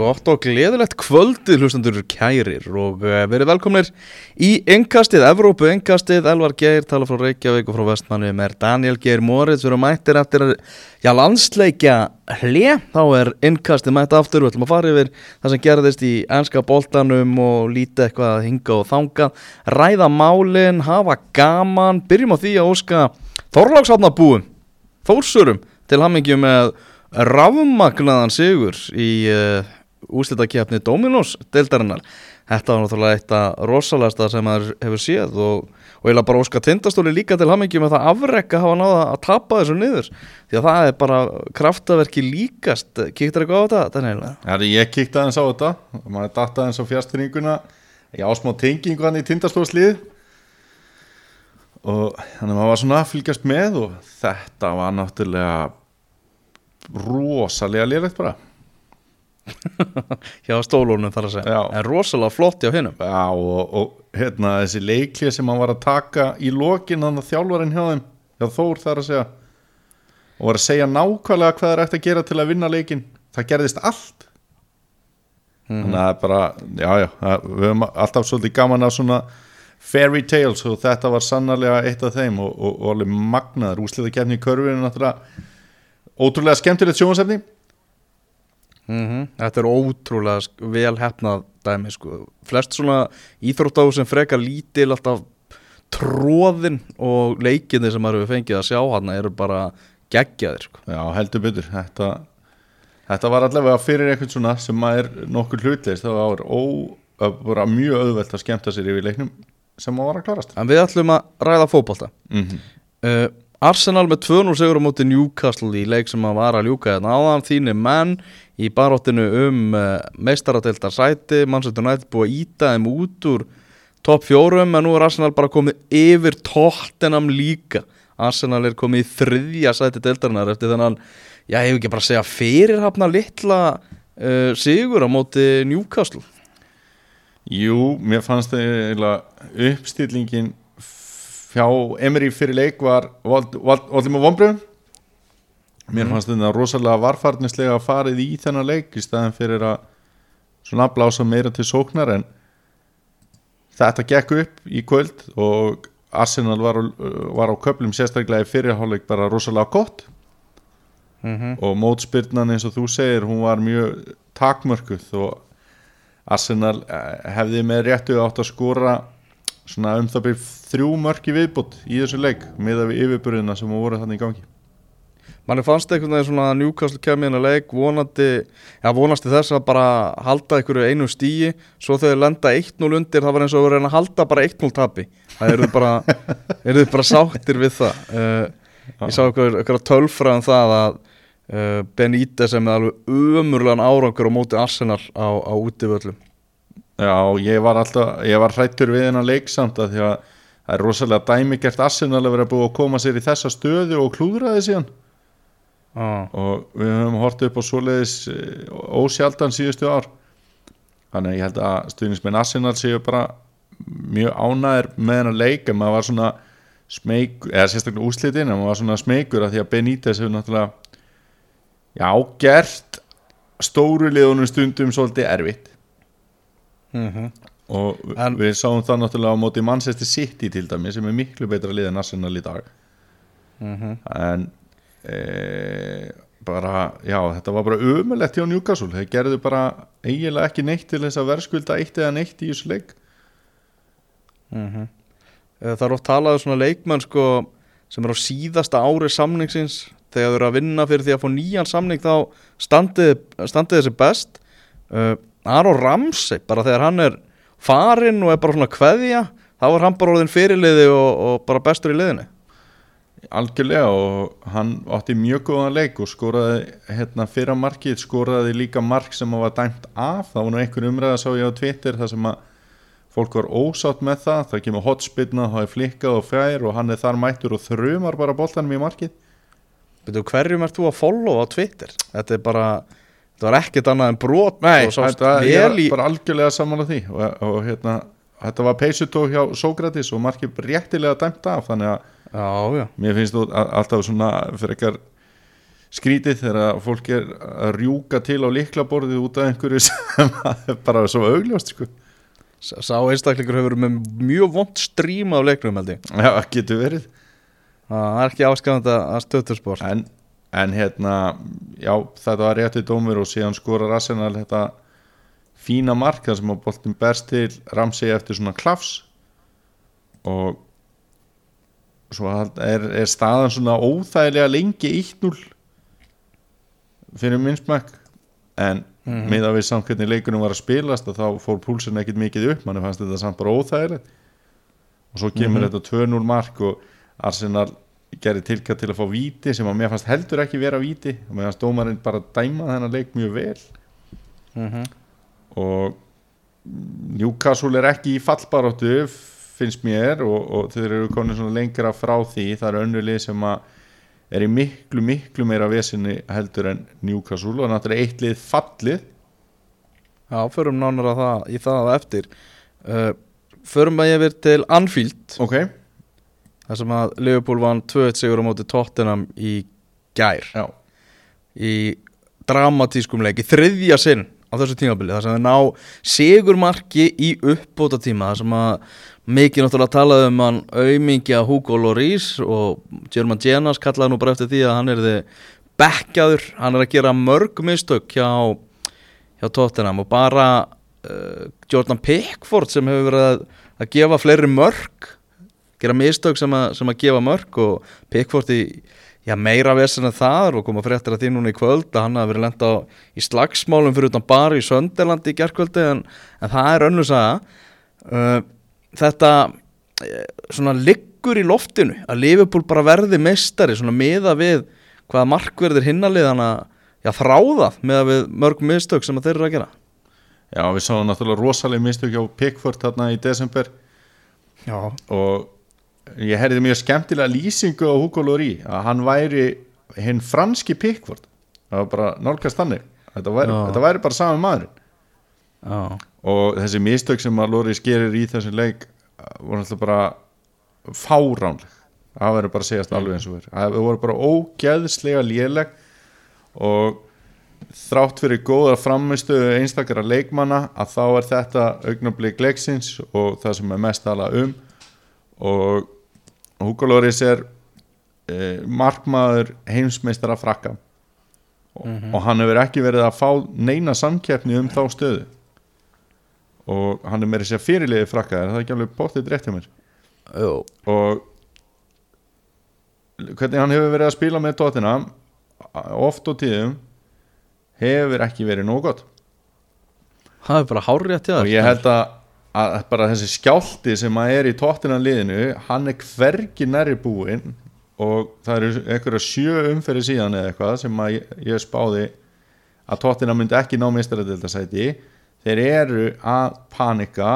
Gott og gleðilegt kvöldið hlustandur kærir og uh, verið velkomnir í engkastið, Evrópu engkastið, Elvar Geir tala frá Reykjavík og frá Vestmanni með Daniel Geir Moritz, við erum mættir eftir já, landsleikja hlje, þá er engkastið mætt aftur, við ætlum að fara yfir það sem gerðist í ennska boltanum og líti eitthvað að hinga og þanga ræða málin, hafa gaman. Byrjum á því að óska Þorláksafnabúum, Þórsurum til hammingjum með rafmagnaðan sigur í uh, úslitakefni Dominos deildarinnar. Þetta var náttúrulega eitt af rosalegasta sem maður hefur séð og, og laði bara óska tindastóli líka til hamingjum með það afrekka hafa náða að tapa þessu niður. Því að það er bara kraftaverki líkast. Kíktar eitthvað á þetta? Daniel? Já, ég kíkti aðeins á þetta. Maður datta aðeins á fjastfinninguna ég ásmá tengingu hann í tindastólslið og þannig að maður var svona að fylgjast með og þetta var náttúrulega rosalega lérlegt bara hjá stólunum þar að segja. Já. en rosalega flott hjá hinnum og, og hérna þessi leiklið sem hann var að taka í lokin þannig að þjálfarinn hjá þeim hjá Þór þar að segja og var að segja nákvæmlega hvað er eftir að gera til að vinna leikin það gerðist allt. Þannig að það er bara já, já, það, við höfum alltaf svolítið gaman af svona fairy tales og þetta var sannarlega eitt af þeim og, og, og alveg magnaður úslita kefni í körfinu ótrúlega skemmtilegt sjónsefni Mm Þetta er ótrúlega vel hefnað dæmi sko. Flest svona íþróttáðu sem frekar lítil alltaf tróðin og leikinni sem maður hefur fengið að sjá hann eru bara geggjaðir sko. Já, heldur betur þetta, þetta var allavega fyrir eitthvað svona sem maður nokkur hlutleist það var ó, var mjög auðvelt að skemmta sér yfir leiknum sem maður var að klarast En við ætlum að ræða fótbolta mm -hmm. uh, Arsenal með 2-0 sigur á móti Newcastle í leik sem að var að ljúka hérna áðan þínir menn í baróttinu um uh, meistaradeildar sæti Manchester United búið að íta þeim út úr topp fjórum en nú er Arsenal bara komið yfir Tottenham líka. Arsenal er komið í þriðja sæti deildarinnar eftir þennan, já ég hef ekki bara að segja fyrirhafna litla uh, sigur á móti Newcastle. Jú, mér fannst eiginlega uppstillingin fjá Emery fyrir leik var allir með vonbröðum mér fannst þetta rosalega varfarnislega að farið í þennan leik í staðin fyrir að svona blása meira til sóknar en þetta gekk upp í kvöld og Arsenal var, var á köplum sérstaklega í fyrirháleik bara rosalega gott. Og mótspyrnan eins og þú segir hún var mjög takmörkuð og Arsenal eh, hefði með réttu átt að skora svona um það byrð þrjú mörki viðbútt í þessu leik með við yfirburðina sem voru þannig í gangi manni fannst einhvern veginn svona Newcastle kemur inn að leik vonandi, já vonasti þess að bara halda einhverju einu stíi svo þegar þeir lenda 1-0 undir það var eins og að reyna að halda bara 1-0 tapi. Það eru bara, eru bara sáttir við það. Uh, ég sá einhver tölfræðan það að uh, Benítez er með alveg umurlegan árangur á móti Arsenal á, á útivöllum. Já, ég var alltaf, ég var hrættur við hennar leik samt að því að það er rosalega dæmigert Arsenal að vera búið að koma sér í þessa stöðu og klúðra því síðan ah. og við höfum hort upp á svoleiðis eh, ósjaldan síðustu ár. Þannig að ég held að stuðnismenn Arsenal séu bara mjög ánæður með hennar leik en maður var svona smeyk, eða sérstaklega úslitin en maður var svona smeykur að því að Benítez hefur náttúrulega já, gert stóru liðunum stundum svolítið erfitt. Og En- við sáum það náttúrulega á móti Manchester City til dæmi sem er miklu betra lið en Arsenal í dag. En e, bara, já, þetta var bara umulegt hjá Newcastle, þeir gerðu bara eiginlega ekki neitt til þess að verðskulda eitt eða neitt í þessu leik. Eh, Það er oft talað um svona leikmenn sko, sem er á síðasta ári samningsins. Þegar þau eru að vinna fyrir því að fá nýjan samning þá standið, standið þessi best. Uh, Aron Ramsey bara þegar hann er farinn og er bara svona kveðja þá er hann bara orðin fyrirliði og, og bara bestur í liðinu algjörlega og hann átti mjög góðan leik og skoraði hérna fyrra markið, skoraði líka mark sem var dæmt af, það var nú einhver umræða sá ég á Twitter það sem að fólk var ósátt með það. Það kemur hotspinna, það er flikkað og fjær og hann er þar mættur og þrumar bara boltanum í markið. Veitu, hverjum ert þú að follow á Twitter? Þetta er bara, þetta var ekkert annað en brot. Nei, þetta er í bara algjörlega saman á því. Og, og hérna, þetta var peysutók hjá Sókratis og markið réttilega dæmt af þannig að Já, já, mér finnst þú alltaf svona fyrir ekkar skrítið þegar fólk er að rjúka til á liklaborðið út af einhverju sem er bara svo augljóst sko. Sá einstaklingur hefur með mjög vond strím af leiknum held ég. Já, getur verið. Það er ekki áskafandi að stöðtursport en, en hérna já, þetta var réttið dómur og síðan skorar Arsenal þetta fína mark þar sem að boltin berst til Ramsey eftir svona klafs og svo er, er staðan svona óþægilega lengi 1-0 fyrir minnsmæk en mm Mhm. með að við samt hvernig leikunum var að spilast að þá fór púlsinn ekkit mikið upp manni fannst þetta samt bara óþægilegt og svo kemur Mhm. þetta 2-0 mark og Arsenal gerir tilkað til að fá víti sem að mér fannst heldur ekki vera víti og mér fannst dómarinn bara dæma þennan leik mjög vel Mhm. Og Newcastle er ekki í fallbaróttu finnst mér og, og þeir eru svona lengra frá því. Það er önnulið sem að er í miklu miklu meira vesinni heldur en Newcastle og náttúrulega eitt lið fallið. Já, förum nánar að það, í það á eftir. Uh, Förum að ég verið til Anfield. Ok, þar sem að Liverpool vann 2-1 sigur á móti Tottenham í gær. Já, í dramatískum leik í þriðja sinn á þessu tímabili þar sem þeir ná sigurmarki í uppbóta tíma þar sem að mikið náttúrulega talaði um hann aumingja Hugo Lloris og German Genas kallaði nú bara eftir því að hann er þið bekkjaður, hann er að gera mörg mistök hjá, hjá Tottenham og bara uh, Jordan Pickford sem hefur verið að, að gefa fleiri mörg gera mistök sem að, sem að gefa mörg og Pickford í já, meira vesen en það og koma fréttir að því núna í kvöld að hann hafi verið lenda á, í slagsmálum fyrir utan bara í Sönderlandi í gerkvöldi en, en það er önnu saga. Uh, þetta eh, svona liggur í loftinu að Liverpool bara verði mestari svona miða við hvaða markverðir hinnaliðana já, þráðað með við mörg mistök sem að þeir eru að gera. Já við sáum náttúrulega rosalega mistök hjá Pickford þarna í desember. Já, og ég herði mjög skemmtilega lýsingu á Hugo Llori að hann væri hinn franski Pickford. Það var bara nálgast þannig. Þetta væri, Já. þetta væri bara sami maðurinn. Já, og þessi mistök sem að Llori skerir í þessu leik uh, voru alltaf bara fáránleg. Það verður bara að segjast alveg eins og verður það voru bara ógeðslega léleg og þrátt fyrir góða framistöðu einstakara leikmanna að þá er þetta augnablík leiksins og það sem er mest tala um. Og Hugo Lloris er e, markmaður heimsmeistara frakka. Og, og hann hefur ekki verið að fá neina samkeppni um þá stöðu. Og hann er meira sér fyrirliði frakka er það ekki alveg bóttið rétt hjá mér? Jú, og hvernig hann hefur verið að spila með tóttina oft og tíðum hefur ekki verið nóg gott. Það er bara hárrétt hjá og þér. ég held að, að bara þessi skjálti sem að er í tóttina liðinu hann er hvergi nærri búinn og það eru einhverja sjö umferði síðan eða eitthvað sem að ég, spáði að tóttina myndi ekki ná mistaradildasæti þeir eru að panika.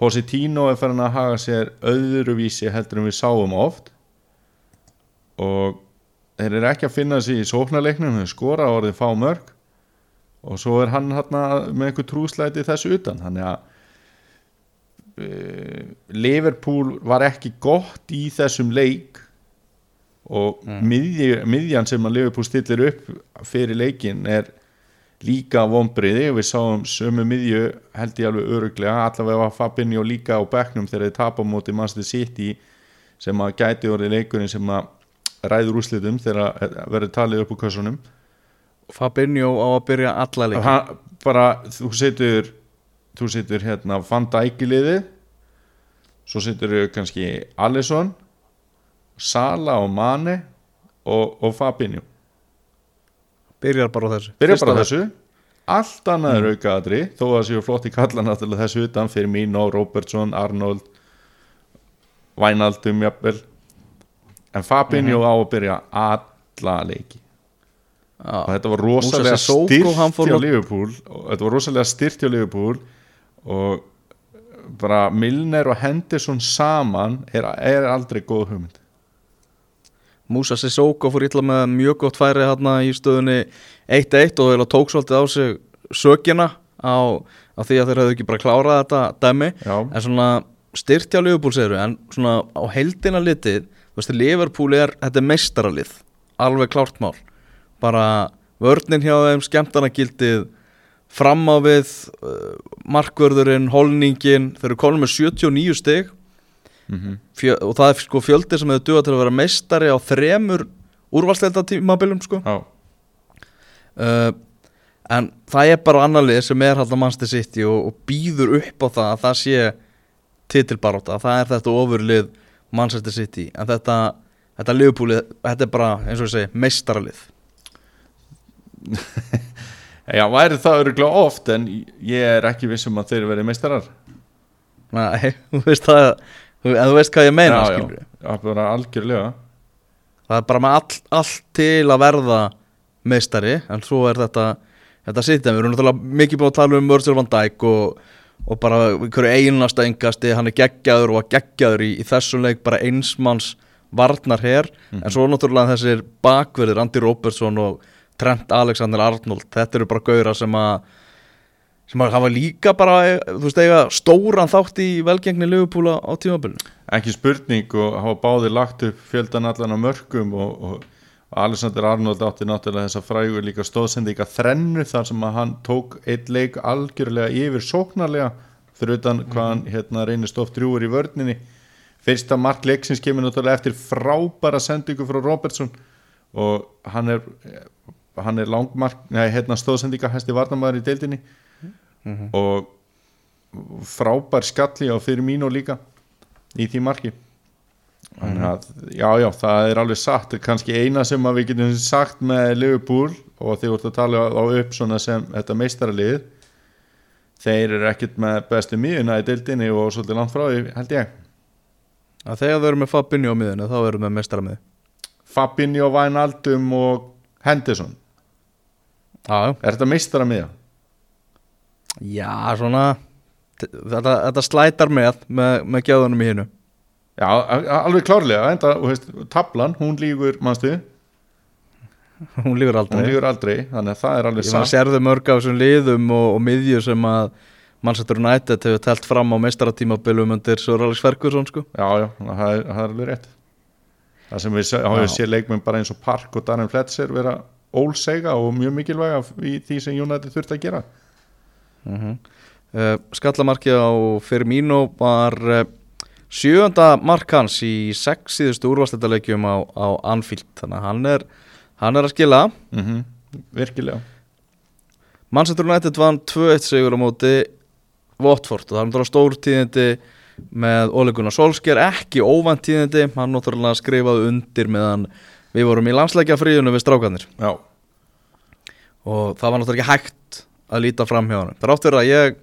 Positino er farin að haga sér öðruvísi heldur en við sáum oft. Og þeir eru ekki að finna sig í sóknarleiknum þeir skora orðið fá mörg og svo er hann hérna með einhver trúslæti þessu utan. Þannig að uh, Liverpool var ekki gott í þessum leik og mm. miðji, miðjan sem að Liverpool stillir upp fyrir leikin er líka vonbriði við sáum sömu miðju held ég alveg öruglega allavega var Fabinho líka á bekknum þegar þeir tapa á móti Manchester City sem að gæti orðið leikurinn sem að ræður úrslitum þegar verður talið upp úr kössunum Fabinho á að byrja alla leik hann, bara þú setur þú setur hérna Van Dijk í liðið svo setur kannski Alisson Sala og Mane og, og Fabinho. Byrjar bara þessu. Byrja Fyrsta bara þessu. Allt annað er aukaðri þó að það séu flotti kalla náttúrulega þessu utan fyrir mín og Robertson, Arnold Wijnaldum jafnvel. En Fabinho á að byrja alla leiki. Og þetta var rosalega fór hjá Liverpool. Og þetta var rosalega styrt hjá Liverpool og bara Milner og Henderson saman er, er aldrei góð hugmynd. Musa Sissoko fór illa með mjög gott færi hérna í stöðunni 1-1 og tók svolítið á sig sökina á, á því að þeir hefðu ekki bara klárað þetta dæmi. Já. en svona styrtja Liverpool segir en svona á heldina litið veist, Liverpool er, þetta er meistaralið. Alveg klárt mál. Bara vörnin hjá þeim, skemmtarnagildið fram á við uh, markvörðurinn, holningin þeir eru komin með 79 stig. Mm fjö, og það er sko fjöldi sem hefur duga til að vera meistari á þremur úrvalsleita tímabilum sko. Já, uh, en það er bara annar lið sem er halda mannstu sitt og, og býður upp á það að það sé titilbaróta, það er þetta ofurlið Manchester City, en þetta þetta liðbúlið, þetta er bara eins og ég segi, meistaralið Já væri það öruglega oft en ég er ekki viss um að þeir verið meistarar. Nei, þú veist það en þú veist hvað ég meina, já, skilur já, já, bara algjörlega. Það er bara með all, allt til að verða meistari, en svo er þetta þetta sitja, við erum náttúrulega mikið búin að tala um Virgil van Dijk og, og bara hverju einasta engasti, hann er geggjaður og geggjaður í, í þessum leik bara einsmanns varnar her en svo náttúrulega þessir bakverðir Andy Robertson og Trent Alexander Arnold, þetta eru bara gauðra sem að sem að hafa líka bara, þú veist, eiga stóran þátt í velgengni Liverpool á tímabilinu. Ekki spurning og hafa báði lagt upp fjöldan allan á mörgum og, og, Alexander Arnold átti náttúrulega þessa frægur líka stóðsendika þrennu þar sem að hann tók eitt leik algjörlega yfir sóknarlega fyrir utan hvað hann hérna, reynir stoft drjúur í vörninni. Fyrsta mark leiksins kemur náttúrulega eftir frábæra sendingu frá Robertson og hann er hann er langmark, nei hérna stóðsendika hæsti varnamæður í deildinni. Og frábær skalli á fyrir mínu líka í því marki. Þannig að já já það er alveg satt. Kannski eina sem við getum sagt með Liverpool og þegar þú ert að tala á upp svona sem þetta meistaralið þeir eru ekkert með bestu miðuna í deildinni og svolítið langt frá því held ég. Að þegar þau eru með Fabinho á miðinu þá eru með meistara mið Fabinho, Wijnaldum og Henderson Já, er þetta meistara miða? já, svona þetta, þetta slætar með með, með gjáðunum í hinu. Já, alveg klárlega enda, veist, tablan, hún lígur mannstu, hún lífur hún aldrei lígur aldrei þannig að það er alveg Ég var að satt. sérðu mörg af þessum liðum og, og miðju sem að Manchester United hefur telt fram á meistaratímabilum undir Sir Alex Ferguson sko. Já, já, það er, það er alveg rétt. Það sem við hafa séð leikmenn bara eins og Park og Darren Fletcher vera ólseiga og mjög mikilvæga í því sem United þurfti að gera. Uh Skallamarkið á Firmino var uh, sjöönda mark hans í sex síðustu úrvastættaleikjum á, á Anfield. Þannig að hann er, hann er að skila. Mm Virkilega. Manchester United vann 2-1 sigur á móti Watford. Og það er náttúrulega stór tíðindi með Ole Gunnar Solskjær ekki óvænt tíðindi, hann náttúrulega skrifaði undir meðan við vorum í landsleikja fríðunum við strákanir Já, og það var náttúrulega ekki hægt að líta fram hjá hann þar áttur að ég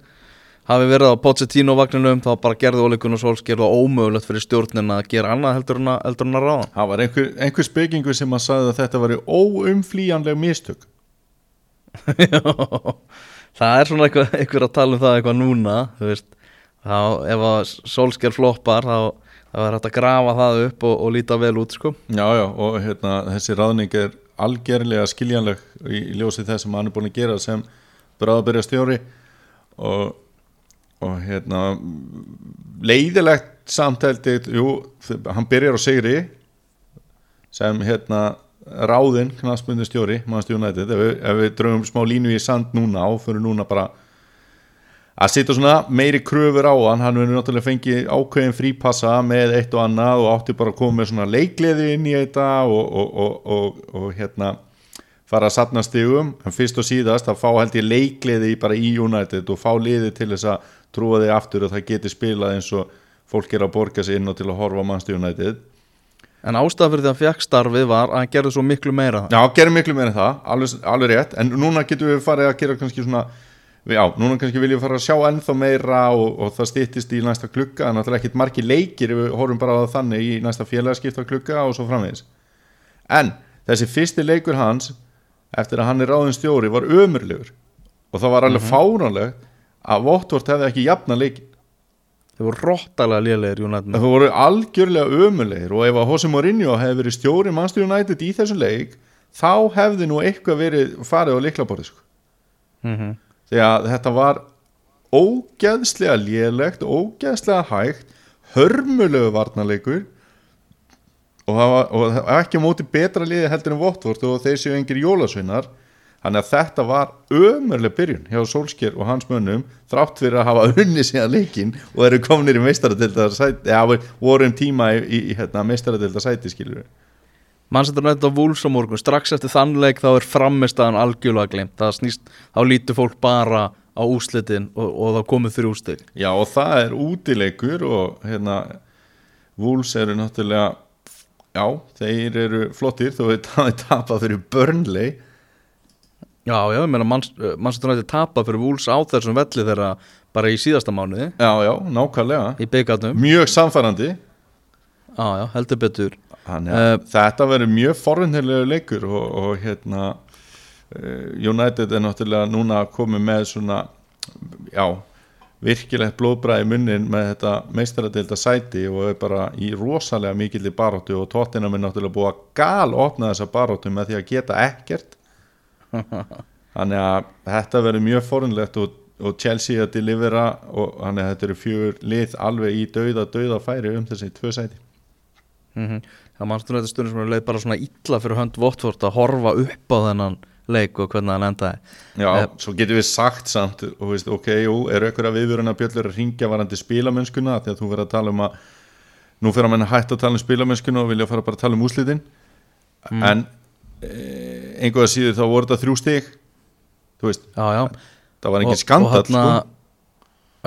hafi verið á Pochettino vagninum þá bara gerði Ole Gunnar Solskjær og ómögulegt fyrir stjórnin að gera annað heldur en að, að ráða. Það var einhver, einhver spekingu sem að sagði að þetta var óumflýjanleg mistök. Það er svona eitthvað, eitthvað að tala um það eitthvað núna þá ef að Solskjær floppar þá, þá er hægt að grafa það upp og, og líta vel út sko. Já, já, og hérna, þessi ráðning er algerlega skiljanleg í, í ljósi þess sem hann er búin að gera sem bráðabyrja stjóri og, og hérna leiðilegt samtældi jú, hann byrjar á sigri sem hérna ráðinn knastbundu stjóri mannstu United, ef ef við draugum smá línu í sand núna og fyrir núna bara að setja svona meiri kröfur á hann, hann verður náttúrulega fengið ákveðin frípassa með eitt og annað og átti bara að koma með svona leikleði inn í þetta og, og, og, og, og hérna fara að satna stigum, en fyrst og síðast að fá held ég leikleði bara í United og fá liði til þess að trúa þig aftur og það geti spilað eins og fólk er að borga sig inn og til að horfa mannstu United. En ástæða fyrir því að starfið var að hann gerði svo miklu meira. Já, gerum miklu meira það, alveg, alveg rétt. En núna getum við farið að gera kannski svona já, núna kannski viljum við fara að sjá ennþá meira og, og það stýttist í næsta klukka. En náttúrulega ekkit margi leikir við horfum bara á það þannig í næsta félagskipta klukka og svo framvegis. En þessi fyrsti leikur hans eftir að hann er ráðin stjóri var ömurlegur. Og það var alveg fáránlegt að Votvort hefði ekki jafna leikin þeir voru rottalega lélegir United það voru algjörlega ömulegir og ef að Jose Mourinho hefði verið stjóri Manchester United í þessum leik þá hefði nú eitthvað verið farið á liklaborði sko. mm -hmm. Því að þetta var ógeðslega lélegt ógeðslega hægt hörmulegu varnarleikur. Og, það var, og það var ekki móti betra liði heldur en Votvort og þeir séu engir jólasveinar. Þannig að þetta var ömurlega byrjun hjá Solskjær og hans mönnum þrátt fyrir að hafa unni síðan leikin og eru kominir í meistaradildar sæti eða voru um tíma í, í, í hérna, meistaradildar sæti skilur við Manchester United á Wolves á morgun. Strax eftir þannleik þá er framistæðan algjörlega glemt það snýst, þá lítur fólk bara á úslitin og, og þá komið þrjú stygg Já og það er útileikur og hérna Wolves eru náttúrulega já, þeir eru flottir þó að það er tapað fyrir Burnley. Já, já, ég meina Manchester United tapað fyrir Wolves á þessum velli þeirra bara í síðasta mánuði. Já, já, nákvæmlega. Í byggarnum Mjög samfærandi Já, já, heldur betur. Þannig að Eh, þetta verður mjög forvindilegu leikur og, og hérna uh, United er náttúrulega núna komið með svona já, virkilegt blóðbræði munnin með þetta meistaradeilda sæti og er bara í rosalega mikilli baróttu og tóttina er náttúrulega búið að gal opna þessa baróttu með því að geta ekkert. Þannig að þetta verður mjög forvindilegt og, og Chelsea að delivera og þannig að þetta eru fjögur lið alveg í dauða dauða færi um þessi tvö sæti mm Það Manchester United stundum sem er leið bara svona illa fyrir hönd Votvort að horfa upp á þennan leik og hvernig hann endaði. Já, Eh, svo getum við sagt samt og veist, ok, jú, eru að viðvöruna bjöllur að ringja varandi spilamennskuna? Því að þú verður að tala um að nú fyrir að menna hægt að tala um spilamennskuna og vilja fara bara að tala um úslitin en e, einhverja síður þá voru þetta þrjú stig þú veist, Já, já. Það var engin Og- skandall sko.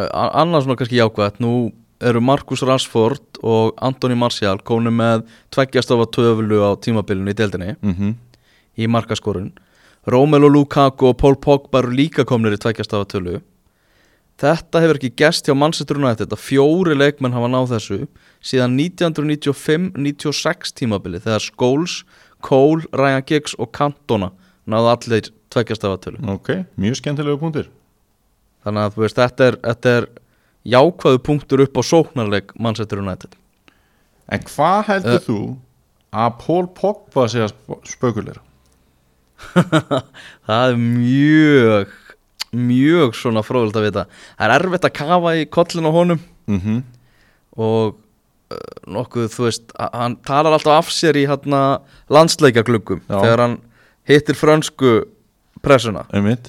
a- Annars svona kannski jákvæmt Nú eru Marcus Rashford og Anthony Martial komin með tveggjastafa töflu á tímabilinu í deildinni. Mm í markaskorun. Romelu Lukaku og Paul Pogba eru líka komnir í tveggjastafa tölu. Þetta hefur ekki gest hjá Manchester United að fjóri leikmenn hafa náð þessu síðan 1995-96 tímabili þegar Scholes, Cole, Ryan Giggs og Cantona náðu allir tveggjastafa tölu. Ok, mjög skemmtilegu punktur. Þannig að veist, þetta er, þetta er jákvæðu punktur upp á sóknarleik Manchester United. En hvað heldur Eh. þú að Paul Pogba sé að spökuleira Það er mjög mjög svona fróðult að vita. Það er erfitt að kafa í kollin á honum. Mm og uh, nokkuð, þú veist, hann talar alltaf af sér í hérna landsleikagluggum Já. þegar hann hittir frönsku pressuna. Einmitt.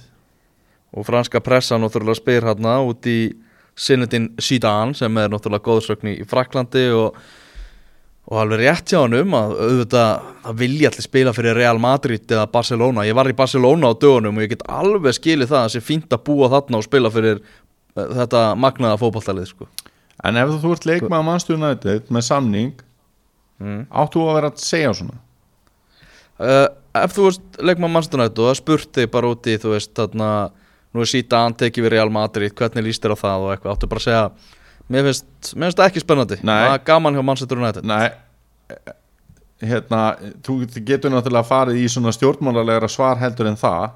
Og franska pressa náttúrulega spyr hérna út í Sinnetin Zidane sem er náttúrulega góðsögn í Fraklandi og, og alveg rétt hjá hann um að auðvitað það vilja allir spila fyrir Real Madrid eða Barcelona, ég var í Barcelona á dögunum og ég get alveg skilið það að það sé fínt að búa þarna og spila fyrir uh, þetta magnaða fótballtalið sko. en ef þú ert leikmaður mannstur United með samning mm. áttu að vera að segja svona uh, Ef þú veist leikmann mannstunætt og það spurti bara úti þú veist þarna, nú er Zidane tekið við Real Madrid, hvernig líst þér á það og eitthvað, áttu bara að segja mér finnst, það ekki spennandi. Það er gaman hjá Manchester United. Nei. Hérna, þú getur náttúrulega farið í svona stjórnmálarlegra svar heldur en það.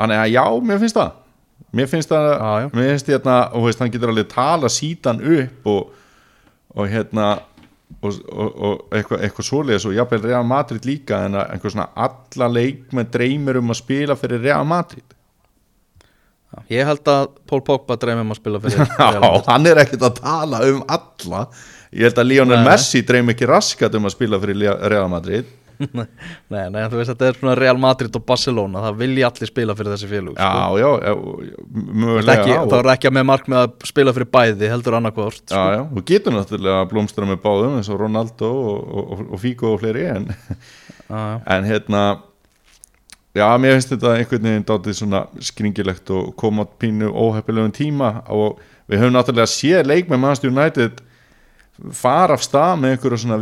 Þannig að já, mér finnst það. Mér finnst það, mér finnst hérna og veist, hann getur alveg tala sítan upp og, og hérna og, og, og eitthvað, eitthvað svoleiðis og jafnvel Real Madrid líka en einhver svona alla leikmenn dreymir um að spila fyrir Real Madrid já. Ég held að Paul Pogba dreymum að spila fyrir Real Já, Madrid. hann er ekkert að tala um alla Ég held að Lionel Nei. Messi dreym ekki raskat um að spila fyrir Real Madrid Nei, nei, þú veist þetta er svona Real Madrid og Barcelona það vilja allir spila fyrir þessi félug Já, sko. já, já, mögulega ekki, Það er ekki með mark með að spila fyrir bæði heldur annarkvort Já, já, þú getur náttúrulega að blómstra með báðum eins og Ronaldo og, og, og Figo og fleiri en, en hérna já, mér finnst þetta einhvern veginn dátið svona skringilegt og koma pínu óheppilegum tíma og við höfum náttúrulega séð leik með Manchester United fara af stað með einhverju svona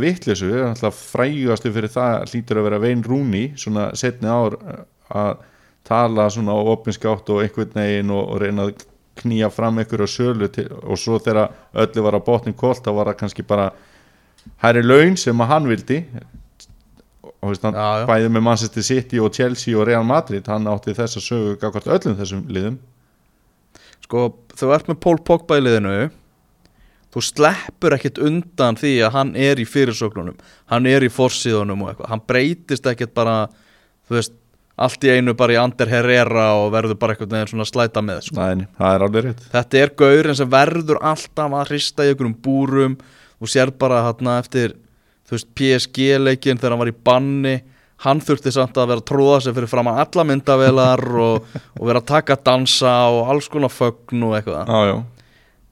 alltaf frægastu fyrir það hlýtur að vera Vein Rúni, svona setni ár eh, að tala svona á opinskátt og einhvern veginn og, og reyna að knýja fram einhverju sölu til, og svo þegar öllu var að botnin kolt þá var það kannski bara hæri laun sem að hann vildi. Og veist, hann Já, já. bæði með Manchester City og Chelsea og Real Madrid hann átti þessa sögu gafkvært öllum þessum liðum. Sko, þú ert með Pól Pogba í liðinu þú sleppur ekkert undan því að hann er í fyrirsögnunum hann er í forsíðunum og eitthvað. Hann breytist ekkert bara þú veist, allt í einu bara í Ander Herrera og verður bara eitthvað neðan svona slæta með sko. Næ, það er alveg rétt. Þetta er gaurinn sem verður alltaf að hrista í einhverjum búrum. Og sér bara hérna eftir þú veist PSG leikin þegar hann var í banni. Hann þurfti samt að vera að tróða sig fyrir fram að alla myndavelar og, og vera að taka dansa og alls konar fögn og eitthvað. Já,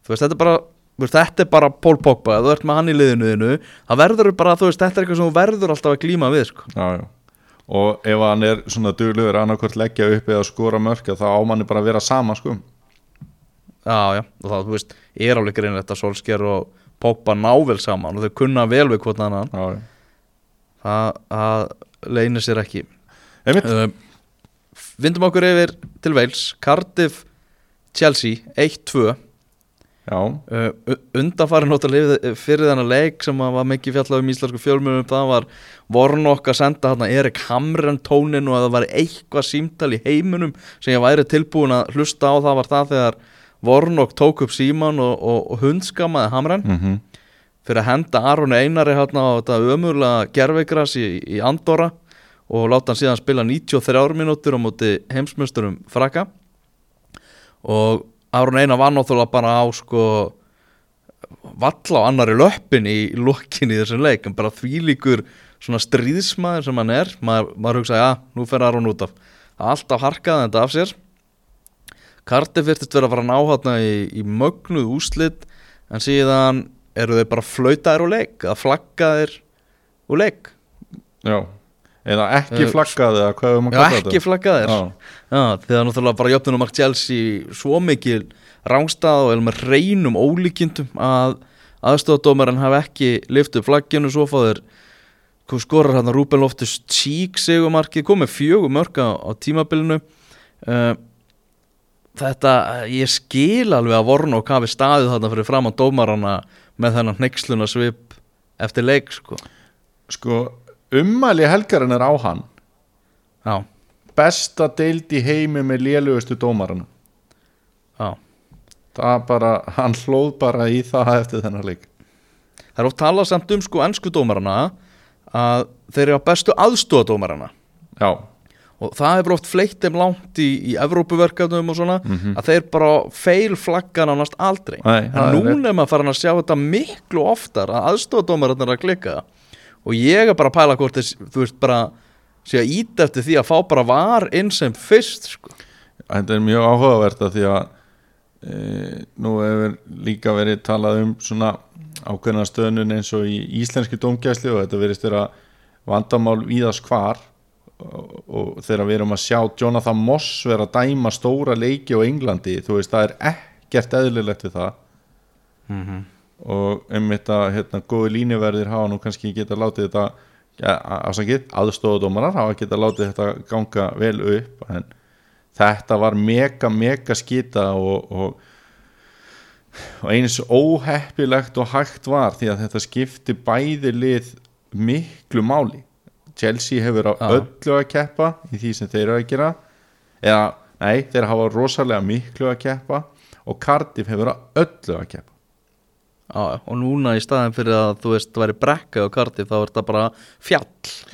þú veist þetta er bara veist, þetta er bara Pól Pogba, þú ert með hann í liðinu þínu, það verður bara, þú veist, þetta er eitthvað sem verður alltaf að glíma við, sko. já, já. Og ef hann er svona duglegur annarkvort leggja upp eða skora mörka þá ámanni bara að vera sama sko. Já, já, og það, þú veist, er alveg greinlegt að Solskjær og Pogba ná vel saman og þau kunna vel við hvort annan, Já, það, það leynir sér ekki. Uh, vindum okkur yfir til Wales, Cardiff, Chelsea, 1-2. Já, Uh, undanfari náttúrulega fyrir þennan leik sem var mikið fjallað um íslensku fjölmjörnum það var Vornokk að senda hérna Erik Hamren tónin og að það var eitthvað símtal í heiminum sem ég væri tilbúin að hlusta á. Það var það þegar Vornokk tók upp síman og, og, og hundskamaði Hamren. Mhm. Fyrir að henda Aron Einari hérna á þetta ömurlega gerveigras í, í Andorra og láta hann síðan spila 93 mínútur á móti heimsmyndurum frakka og Aron Einar var náttúrulega bara á sko valla á annari löppin í lokin í þessum leik en bara þvílíkur svona stríðsmaður sem hann er. Maður, maður hugsa, já, nú fer Aron út af. Alltaf harkaði þetta af sér. Cardiff virtist vera að fara að ná hérna í, í mögnuð úslit en síðan eru þeir bara flautaðir úr leik að flaggaðir úr leik. Já, eða ekki Eh, flaggaði eða hvað við maður Já, kalla ekki flaggaðir Já, Já, þegar náttúrulega bara jöfnunum mark Chelsea svo mikil rángstað og eða með reynum ólíkindum að aðstofadómarinn hafi ekki liftið flagginu svo fáður hvað skorar hann að Rúben Loftus Cheek sigumarkið, komið fjögur mörka á tímabilinu. Uh, þetta, ég skil alveg að vorna og kafi staðið þarna fyrir fram á dómarana með þennan hneyksluna svip eftir leik sko. sko, ummæli helgarinn er á hann. Já, Besta deild í heimi með lélugustu dómarana já. Það bara, hann hlóð bara í það eftir þennan leik. Það er oft talað samt um sko ennsku dómarana að þeir eru á bestu aðstofadómarana Já, og það hefur oft fleitt þeim langt í, í Evrópuverkefnum og svona Mhm. að þeir bara feil flaggan ánast aldrei. Nei, en núna er maður farin að sjá þetta miklu oftar að aðstofadómarana er að klikka og ég er bara að pæla hvort þess, þú veist bara sé að íta eftir því að fá bara var inn sem fyrst sko. þetta er mjög áhugavert að því að e, nú hefur líka verið talað um svona ákveðna stöðnun eins og í íslenski dómgæsli og þetta verist vera vandamál víðas hvar. Og, og þegar við erum að sjá Jonathan Moss vera að dæma stóra leiki á Englandi, þú veist, það er ekkert eðlilegt við það og einmitt að hérna, góði línuverðir hafa nú kannski geta látið þetta ja, afsakið, aðstofadómarar hafa geta látið þetta ganga vel upp en þetta var mega mega skita og, og, og eins óheppilegt og hægt var því að þetta skipti bæði lið miklu máli Chelsea hefur á Já. öllu að keppa í því sem þeir eru að gera eða, nei, þeir hafa rosalega miklu að keppa og Cardiff hefur á öllu að keppa Já, og núna í staðin fyrir að þú veist væri brekka á karti þá er þetta bara fjall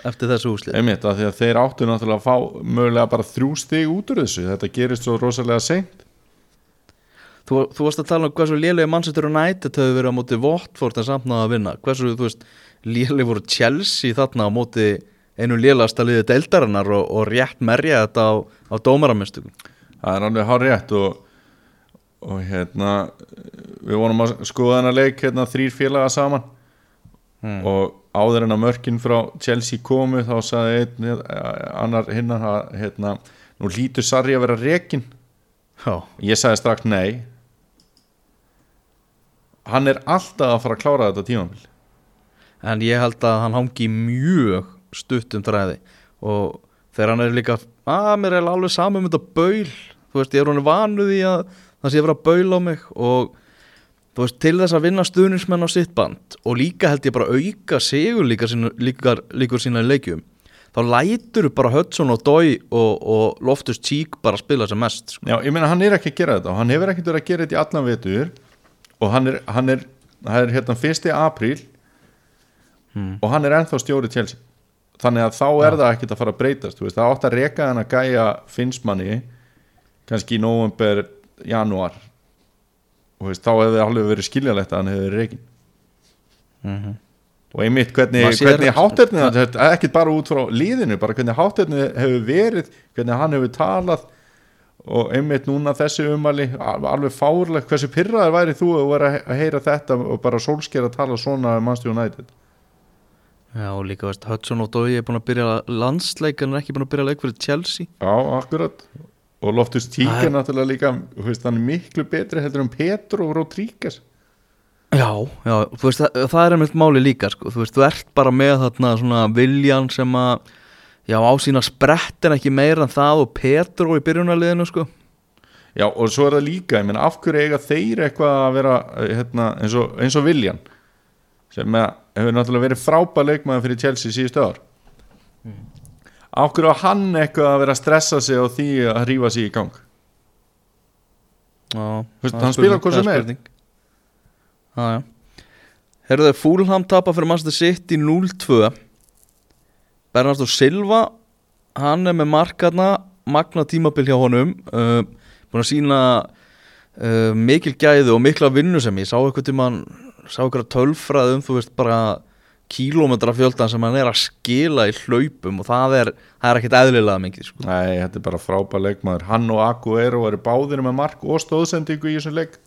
eftir þessu úslið einmitt að því að þeir áttu náttúrulega að fá mögulega bara þrjú stig út úr þessu. Þetta gerist svo rosalega seint. Þú, þú varst að tala um hversu lélega Manchester United hefur verið á móti Watford en samt náða að vinna. Hversu, þú veist, lélega voru Chelsea þarna á móti einu lélasta liðið deildarinnar og, og rétt merja þetta á, á dómaramistökum? Það er alveg hár rétt og, og hérna við vonum að skoða þennan leik hérna þrýr félaga saman. Og áður en að mörkin frá Chelsea komu þá sagði einn eh, annar hinnar að hérna, nú lítur Sarri að vera rekin Já, ég sagði strax nei. Hann er alltaf að fara að klára þetta tímambil en ég held að hann hangi mjög stutt um þræði. Og þegar hann er líka að mér er alveg saman um þetta baul. Þú veist, ég er hann vanuð í að það sé að vera baul á mig. Og þú veist, til þess að vinna stuðnismenn á sitt band og líka held ég bara auka sigur líka líkur sína í leikjum þá lætur bara Hudson og Dói og, og Loftus Cheek bara spila sem mest sko. Já, ég meina hann er ekki að gera þetta og hann hefur ekkert verið að gera þetta í allan vetur og hann er, hann er, það er hérna 1. apríl og hann er ennþá stjóri Chelsea þannig að þá er það ekkert að fara að breytast veist, það átt að reka hann að gæja finnsmanni kannski í november, janúar og veist, þá hefði alveg verið skiljalegt að hann hefði verið rekin og einmitt hvernig, hvernig hátterni ekki bara út frá líðinu bara hvernig hátterni hefur verið hvernig hann hefur talað. Og einmitt núna þessi umali alveg fárlegt, hversu pyrraður væri þú að vera að heyra þetta og bara sólsker að tala svona um Manchester United? Já, og líka veist, Hudson og Dói er búin að byrja landsleik en er ekki búin að byrja leik fyrir Chelsea. Já, akkurat og Loftus Tík er náttúrulega líka þú veist, hann er miklu betri heldur en Petro og Rodríguez Já, já, þú veist, það, það er einmitt máli líka sko. þú veist, þú ert bara með þarna svona viljan sem að já, á sína sprett en ekki meira en það og Petro í byrjunarliðinu sko. Já, og svo er það líka, ég meina, af hverju eiga þeir eitthvað að vera hérna, eins, og, eins og Viljan sem að, hefur náttúrulega verið frábæð leikmaður fyrir Chelsea síðustu ár af hverju á hann eitthvað að vera að stressa sig á því að hrífa sig í gang Já, er hann spurning, hvað sem er. spurning. Já, já Herðu þau Fúlham tapa fyrir Master City 0-2 Bernardo Silva hann er með markarna magna tímabil hjá honum uh, búin að sína uh, mikil gæði og mikla vinnu sem ég sá eitthvað tímann sá eitthvað tölfræð um þú veist bara kílómetra fjöldan sem hann er að skila í hlaupum og það er, það er ekkert eðlilega mikið sko. Nei, þetta er bara frábæð leikmaður. Hann og Aguero eru báðir með mark og stóðsendingu í þessum leik.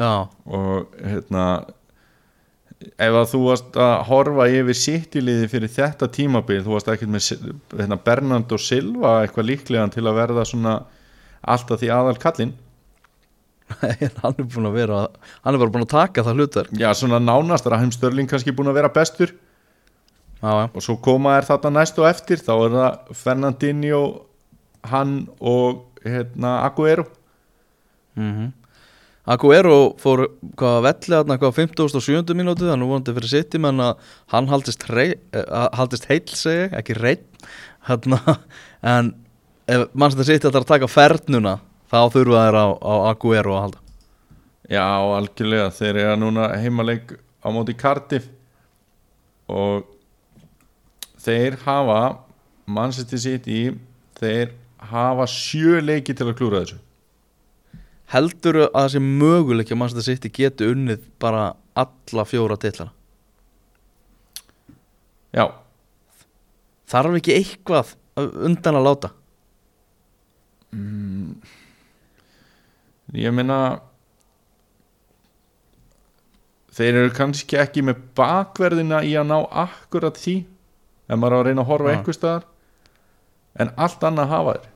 Já, og hérna ef að þú varst að horfa yfir sittiliði fyrir þetta tímabil þú varst ekkert með hérna, Bernardo Silva eitthvað líklegan til að verða svona alltaf því aðal kallinn hann er búin að vera hann er bara búin að taka það hlutar já svona nánast Rahim Störling kannski búin að vera bestur. Já, já, og svo koma er þarna næst og eftir þá er það Fernandinho hann og hérna Aguero mm Aguero fór hvað velli þarna hvað 50 og 70 mínúti þannig vonandi fyrir sitt menn að hann haldist, rey, uh, haldist heill segi, ekki hérna, en mann sem þetta sitt að taka fernuna þá þurfa þær á, á Aguero að halda. Já algjörlega. Þeir eru núna heimaleik á móti Cardiff. Og þeir hafa Manchester City þeir hafa sjö leiki til að klúra þessu. Heldur að það sé möguleik að þetta sitt geti unnið bara alla fjóra tillana já, þarf ekki eitthvað undan að láta ég meina þeir eru kannski ekki með bakverðina í að ná akkurat því ef maður á að reyna að horfa Já. einhver staðar en allt annað hafa þeir.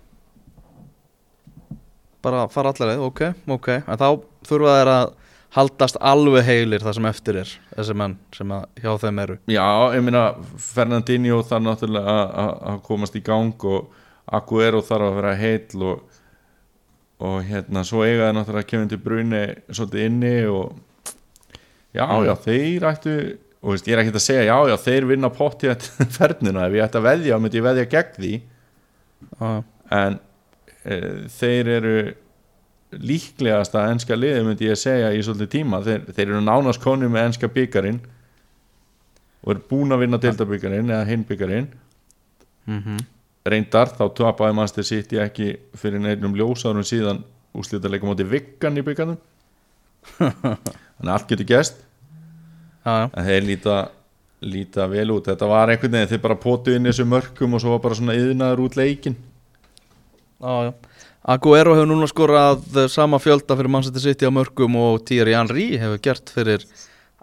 Bara fara allar leið, ok, ok. En þá þurfa þær að haldast alveg heilir það sem eftir er þessi menn sem að hjá þeim eru. Já, ég meina Fernandinho þarf náttúrulega að- komast í gang og Aguero þarf að vera heill og, og hérna svo eiga þeir náttúrulega Kevin De Bruyne svolítið inni og já, já, þeir ættu og veist, ég er ekkert að segja, já, já, þeir vinna potti fernina, ef ég ætti að veðja myndi ég veðja gegn því. Ah, en e, þeir eru líklegasta enska liði myndi ég segja í svolítið tíma. Þeir, þeir eru nánast konu með enska byggarinn og eru búin að vinna deildabyggarinn eða hinbyggarinn mm reyndar þá tapaði Master City ekki fyrir neinnum ljósárum síðan úslita leika móti vikkan í byggarnum þannig að allt getur gæst en þeir líta, líta vel út. Þetta var einhvern veginn, þeir bara potu inn í þessu mörkum og svo var bara svona yðnaður út leikin Já, já. Aguero hefur núna skorað sama fjölda fyrir Manchester City á mörgum og Thierry Henry hefur gert fyrir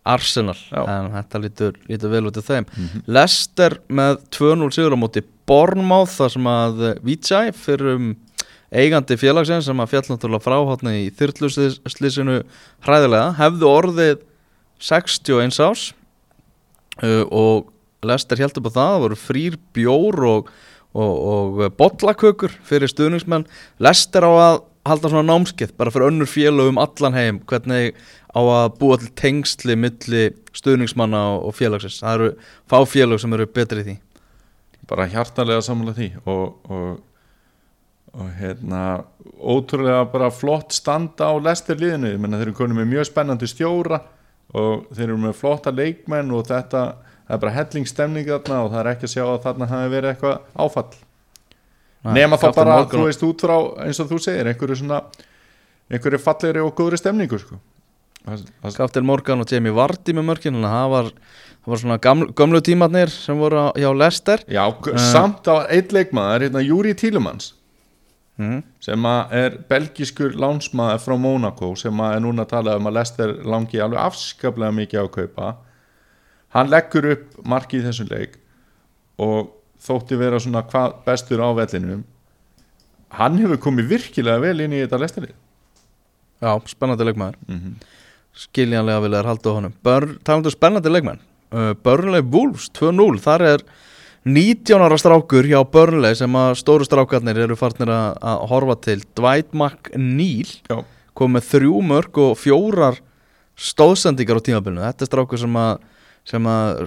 Arsenal. En þetta lítur, lítur vel út í þeim. Leicester með 2-0 sigur á móti Bournemouth þar sem að eh, Vijay fyrir um eigandi félagsins sem að fjall náttúrulega frá hátna í þyrtluslýsinu hræðilega hefðu orðið 61 ás uh, og Lester held upp á það, það voru frýr bjór og, og, og bollakökur fyrir stuðningsmenn. Lester á að halda svona námskeið bara fyrir önnur félög um allan heim hvernig á að búa til tengsli milli stuðningsmanna og, félagsins. Það eru fá félög sem eru betri í því. Bara hjartalega samanlega því og, og, og hérna ótrúlega bara flott standa á lestir liðinu, ég menna þeir eru konið með mjög spennandi stjóra og þeir eru með flotta leikmenn og þetta það er bara hellingstemning þarna og það er ekki að sjá að þarna hafi verið eitthvað áfall nema þá bara, Morgan- þú veist, út frá eins og þú segir, einhverju svona einhverju fallegri og góðri stemningu sko. Kaftil Morgan og Jamie Vardy með að það var, það var svona gamlu, gamlu tímatnir sem voru á- hjá Lester já, uh, samt var eitt leikmaður, hérna Júri Tílumanns mm. sem er belgiskur lánsmaður frá Monaco sem er núna að tala um að Lester langi alveg afskaplega mikið á að kaupa hann leggur upp markið í þessum leik og þótti vera svona hvað bestur á vellinum hann hefur komið virkilega vel inn í þetta Lesterlið Já, spennandi leikmaður. Mm -hmm. skiljanlega vilja þær halda á honum. Talandu um spennandi leikmenn uh, Burnley Wolves 2-0 þar er 19 ára strákur hjá Burnley sem að stóru strákarnir eru farnir að, horfa til. Dwight McNeil Já, kom með þrjú mörg og fjórar stóðsendingar á tímabilinu. Þetta er strákur sem að sem að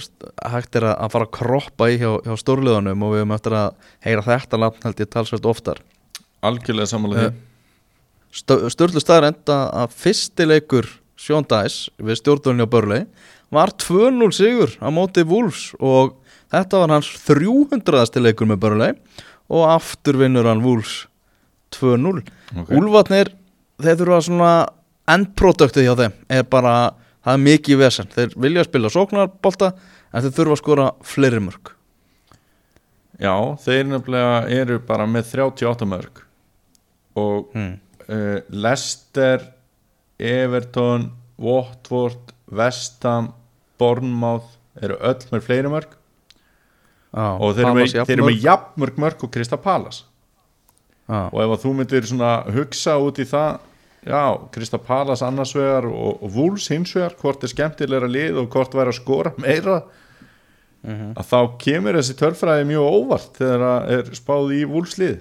hægt er að fara að kroppa í hjá, hjá stórliðunum og við höfum eftir að heyra þetta nafn held ég talsvægt oftar algjörlega samanlega Stö- Sturlu staðar enda að fyrsti leikur Sean Dice við stjórnvölinu á Börlei var 2-0 sigur á móti Wolves og þetta var hans 300. leikur með Börlei og aftur vinnur hann Wolves 2-0 Ok. Úlfarnir, þeir þurfa svona endproduktið hjá þeim er bara, það er mikið vesen. Þeir vilja spila sóknarbolta en þeir þurfa að skora fleiri mörg Já, þeir nefnilega eru bara með 38 mörg og hmm. uh, Leicester Everton Watford, Vestham Bournemouth eru öll með fleiri mörg ah, og þeir eru með, þeir eru með jafnmörg mörg og Krista Palas ah, og ef að þú myndir hugsa út í það já, Krista Palas annars vegar og, og Wolves hins vegar hvort er skemmtilegra lið og hvort væri að skora meira. Að þá kemur þessi törfræði mjög óvart þegar það er spáð í Wolves lið.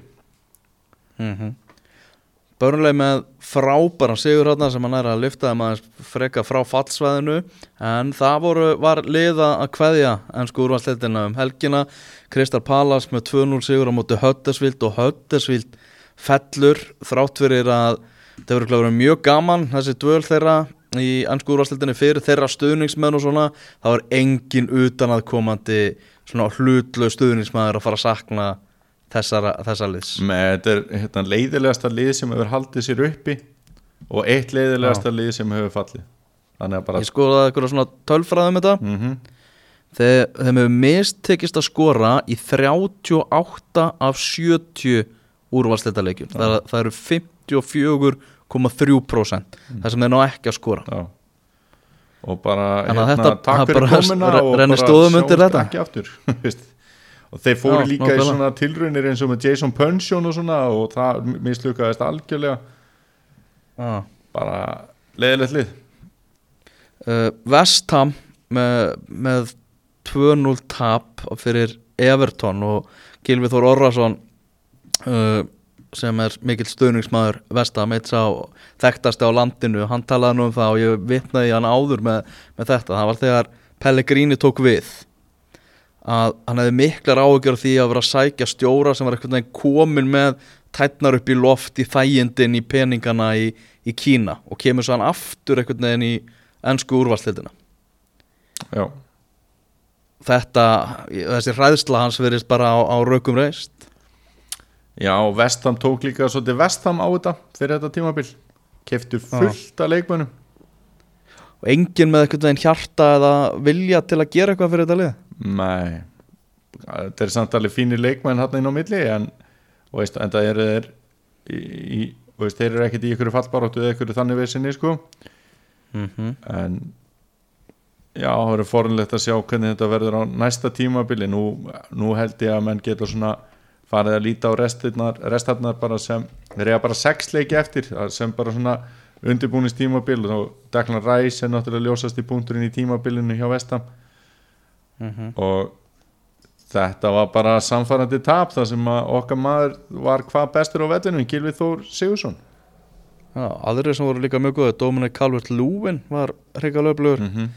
Mm Börnleg með frábæran sigur hérna sem hann er að lyfta þeim aðeins freka frá fallsvæðinu. En það voru, var liða að kveðja ennsku úrvarsleitina um helgina. Kristal Palas með 2-0 sigur á móti Höttersvild og Höttersvild fellur þrátt fyrir að það verður kláður mjög gaman þessi dvöl þeirra í ennsku úrvarsleitinni fyrir þeirra stuðningsmenn og svona. Þá er engin utan að komandi svona hlutlu stuðningsmæður að fara að sakna þessara, þessar liðs. Með þetta er hérna, leiðilegasta lið sem hefur haldið sér uppi og eitt leiðilegasta lið sem hefur fallið. Bara Ég skoðaði eitthvað svona tölfræðum þetta. Mm Þeir, Þeim hefur mistekist að skora í 38 af 70 úrvalsleitaleikjum það, það eru 54,3% Það sem er ná ekki að skora. Já. og bara hérna, þetta- takk fyrir re- og bara þetta. ekki aftur og þeir fóru Já, líka í svona tilraunir eins og með Jason Punchon og svona og það mislukaðist algjörlega. Ah. bara leiðilegt lið. Uh, Vestham með, með 2-0 tap fyrir Everton og Gilvi Þór Orrason uh, sem er mikill stuðningsmaður Vestham, eitt sá þekktasti á landinu, hann talaði nú um það og ég vitnaði hann áður með, með þetta. Það var þegar Pellegrini tók við að hann hefði miklar áhugjör því að vera að sækja stjóra sem var eitthvað komin með tætnar upp í loft í þægindin í peningana í, í Kína og kemur svo hann aftur eitthvað neginn í ennsku úrvalstildina já, þetta, þessi hræðsla hans verðist bara á, á rökum reist já Vestham tók líka svolítið Vestham á þetta fyrir þetta tímabil. Keftu fullt af leikmönnum. Og enginn með eitthvað neginn hjarta eða vilja til að gera eitthvað fyrir þetta lið? Nei. Þetta er samt alveg fínir leikmenn hann inn á milli en, veist, en það eru þeir í, veist, þeir eru ekkert í ykkur fallbaróttu eða ykkur þannig vesinni sko. Mm -hmm. en já, það verður forunlegt að sjá hvernig þetta verður á næsta tímabili. Nú, nú held ég að menn getur svona farið að líta á restirnar, restarnar bara sem, þeir eiga bara sex leiki eftir sem bara svona undirbúnist tímabil og Declan Rice er náttúrulega ljósast í punkturinn í tímabilinu hjá Vestam og þetta var bara samfærandi tap þar sem að okkar maður var hvað bestur á vellinu Gilvi Þór Sigursson Já, aðrir sem voru líka mjög góða Dominic Calvert-Lúin var hreikalega öflugur mm -hmm.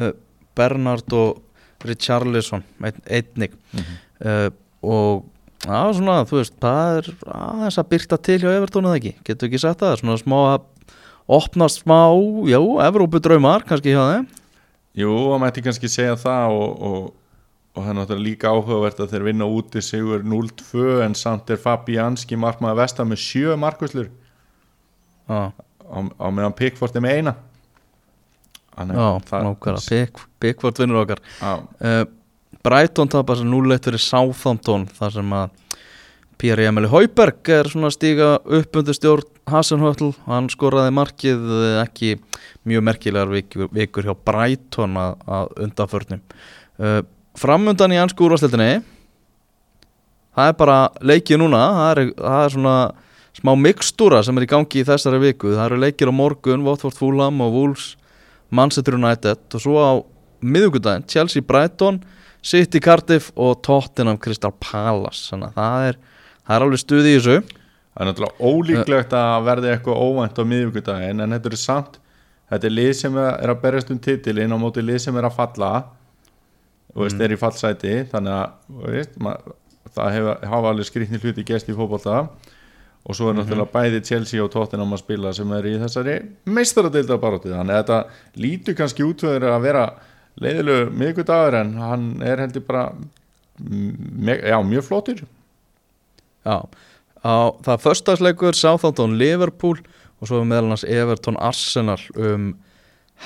uh, Bernard og Richarlison ein, einnig. Mhm. uh, og já, svona, þú veist, það er aðeins að byrta til hjá Evertón eða ekki, getur ekki sagt það, svona smá að opnast smá, já, Evrópu draumar kannski hjá þeim. Jú, það mætti kannski segja það og, og, og það er náttúrulega líka áhugavert að þeir vinna úti sigur 0-2 en samt er Fabianski markmaður vesta með sjö markvæslur Já, á, á meðan Pickford er með eina. Þannig já, Pick, Pickford vinnur okkar. Já, uh, Brighton tapar sem 0-1 fyrir Southampton þar sem að Pierre-Emil Hauberg er svona stíga upp undir stjórn Hasenhötl, hann skoraði markið eh, ekki mjög merkilegar vikur, vikur hjá Brighton að, að undanförnum uh, framundan í ansku úrvastildinni það er bara leikið núna það er, það er svona smá mikstúra sem er í gangi í þessari viku. Það eru leikir á morgun, Watford Fulham og Wolves Manchester United og svo á miðugudaginn, Chelsea Brighton City Cardiff og Tottenham Crystal Palace. Þannig að það er, það er alveg stuði í þessu. Það er náttúrulega ólíklegt að verði eitthvað óvænt á miðvíkudaginn en þetta er samt þetta er lið sem er að berjast um titilinn á móti lið sem er að falla. Og veist, er í fallsæti þannig að veist, ma- það hefa, hafa alveg skrýtni hluti gest í fótbolta. Og svo er náttúrulega bæði Chelsea og Tottenham að spila sem er í þessari meistaradeilda baróti þannig að þetta lítur kannski út fyrir að vera leiðilegu miðvikudagur en hann er heldur bara já, mjög flottur Já, á, það er förstagsleikur Southampton Liverpool og svo meðal hans Everton Arsenal um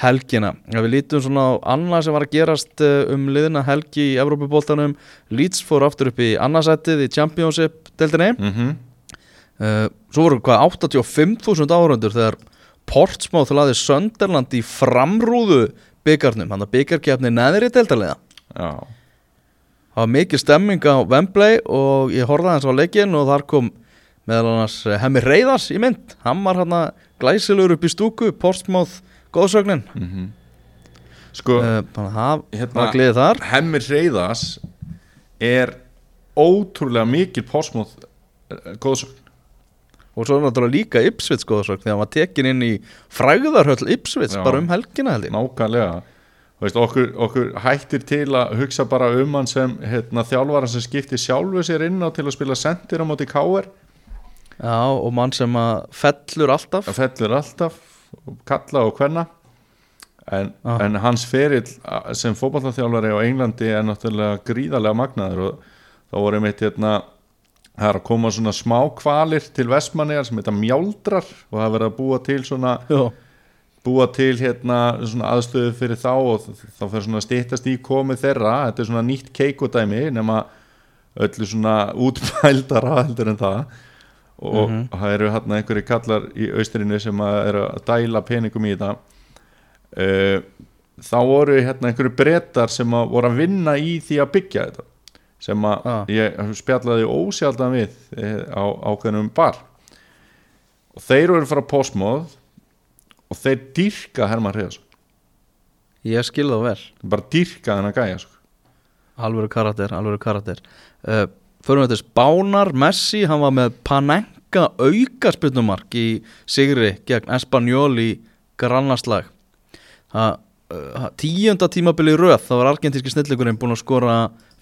helgina. Ja, við lítum svona á annað sem var að gerast eh, um liðina helgi í Evrópubóltanum Leeds fór aftur upp í annarsættið í Championship deildinni mm -hmm. uh, svo voru hvað 85.000 áhörundur þegar Portsmouth laði Sönderland í framrúðu byggarnum, hann að byggarkefni neðri deildarlega já. Það var mikil stemming á Wembley og ég horfði aðeins á leikinn og þar kom meðal annars eh, Hemmi Reyðars í mynd. Hann var hann að glæsilegur upp í stúku Portsmouth góðsögnin mm Sko, uh, það hérna- var gleðið þar. Hemmir Reyðas er ótrúlega mikil pósmóð góðsögn og svo er náttúrulega líka Ipsvits góðsögn þegar var tekin inn í fræðarhöll Ipsvits bara um helgina held ég. Nákvæmlega. Veist, okkur, okkur hættir til að hugsa bara um hann sem hérna, þjálfara sem skiptir sjálfu sér inn á til að spila sendir á móti káer Já, og mann sem að fellur alltaf. Fellur alltaf kalla og hvenna en, Ah. en hans ferill sem fótballþjálfari á Englandi er náttúrulega gríðarlega magnaður og þá voru mitt hérna það er að koma svona smá kvalir til Vestmannegar sem heita mjáldrar og það er verið að búa til svona Já, búa til hérna svona aðstöðu fyrir þá og þá fyrir svona stýttast í komið þeirra. Þetta er svona nýtt keikodæmi nema öllu svona útpældara heldur en það. Og það eru hérna einhverju kallar í austrinu sem að eru að dæla peningum í þetta. Uh, þá voru hérna einhverju brettar sem að voru að vinna í því að byggja þetta sem að Ah. ég spjallaði ósjaldan við eh, á ákveðnum bar. Og þeir eru frá postmóð og þeir dýrka Herman Hreðarsson ég skil það vel. Bara dýrka þennan gæja sko. alvöru karakter, alvöru karakter. Uh, Förum við til Spánar. Messi, hann var með Panenka auka spilnumark í Sigri gegn Espanyol í grannarslag uh, tíunda tímabili röð þá var argentíski snillingurinn búin að skora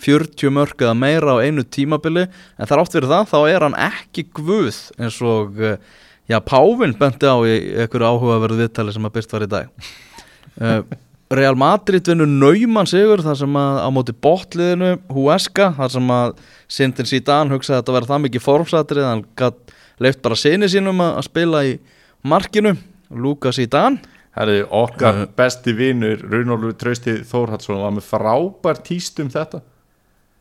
40 mörg eða meira á einu tímabili en þar átt fyrir það þá er hann ekki guð eins og uh, já, Pávin benti á í einhverju áhugaverðu viðtali sem að byrst var í dag. Uh, Real Madrid vinnur nauman sigur þar sem að á móti botliðinu Huesca þar sem að Sindin Zidane hugsaði að þetta verði það mikið formsatrið hann leift bara sinni sínum að, spila í markinu Luka Zidane. Herri, okkar besti vinur Runolfur Trausti Þórhaldsson var með frábær tíst um þetta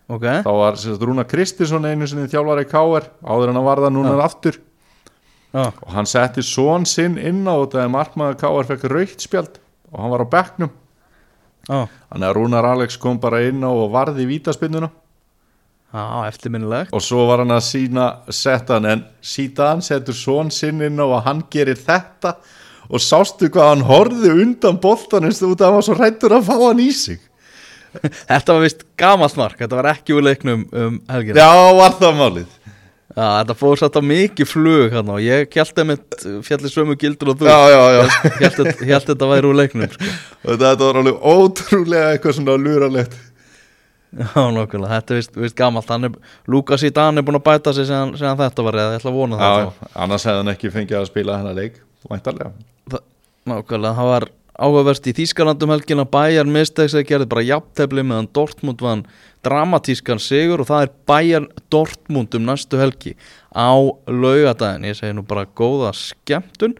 ok, þá var sagt, Rúna Kristinsson einu sinni þjálfari í KR áður en að varða núna aftur. Já, og hann setti svon sinn inn á þetta að markmaður KR fekk raukt spjald og hann var á bekknum. Já, þannig að Rúnar Alex kom bara inn á og varði vítaspinnuna já, eftirminnilegt. Og svo var hann að sína setta hann en síðan setur svon sinn inn á og hann gerir þetta. Og sástu hvað hann horfði undan boltanist út af að hann var svo hrættur að fá hann í sig þetta var vist gamalt mark, þetta var ekki úr leiknum um helgina. Já, var það málið? Já, þetta fór satt á mikið flug hann og ég að mitt fjalli sömu gildur og þú. Já, já, já. Ég held þetta væri úr leiknum sko. þetta var alveg ótrúlega eitthvað svona luralegt. Já, nokkulega, þetta er vist, vist er, Lukas í Dan er búin að bæta sig sem, þetta var ég ætla að vona það Já, annars hefði hann ekki fengið að spila hennar leik Væntarlega þá. Nákvæmlega, það var áhugaverst í Þýskalandum helgin að Bayern mistekst að gerði bara jafntefli meðan Dortmund vann dramatískan sigur og það er Bayern Dortmund um næstu helgi á laugadagin, ég segi nú bara góða skemmtun.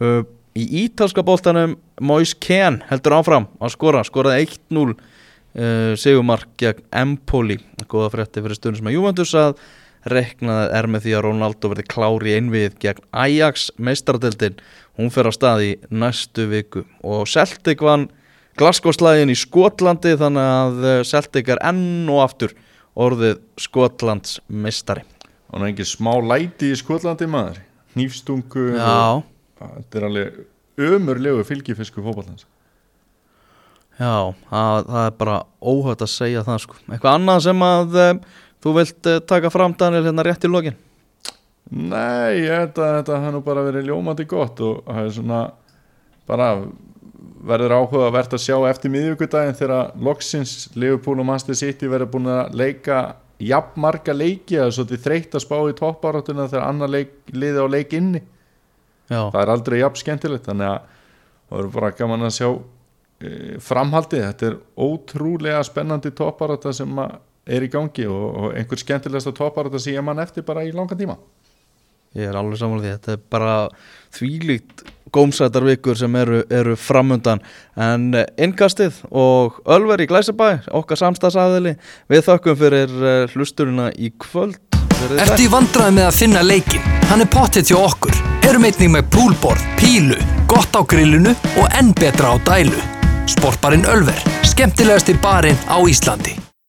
Uh, í ítalska bóltanum Mois Ken heldur áfram að skora, skoraði 1-0 uh, sigumark gegn Empoli, góða frétti fyrir stundum sem að Juventus að reknað er með því að Ronaldo verði klári einvið gegn Ajax meistaradeldin, hún fer á stað í næstu viku. Og Celtic vann Glasgow-slægin í Skotlandi þannig að eh, Celtic er enn og aftur orðið Skotlands meistari. Hann er ekki smá læti í Skotlandi maður. Hnífstungu Já, Þetta er alveg ömurlegu fylgifisku fótballans já, það, það er bara óhætt að segja það sko. Eitthvað annað sem að um, þú vilt uh, taka fram Daniel hérna rétt í lokin Nei, ég held að þetta hann nú bara verið ljómandi gott og það er svona bara verður áhuga að verða að sjá eftir miðvíkudaginn þegar loksins Liverpool og Manchester City verður búin að leika jafnmarga leiki að svolítið þreytt að spá í toppáratuna þegar annar leik, liði á leik inni. Já, það er aldrei jafn skemmtilegt þannig að það verður bara gaman að sjá e, framhaldið, þetta er ótrúlega spennandi toppárata sem er í gangi og, og einhver skemmtilegasta toppárata sem ég mann eftir bara í langan tíma ég er alveg samanlega því þetta er bara þvílíkt gómsættar vikur sem eru, eru framundan en uh, innkastið og Ölver í Glæsabæ, okkar samstagsæðili við þökkum fyrir uh, hlusturina í kvöld Ertu í vandræði með að finna leikin? Hann er pottet hjá okkur. Erum einnig með púlborð, pílu, gott á grillinu og enn betra á dælu. Sportbarinn Ölver, skemmtilegasti barinn á Íslandi.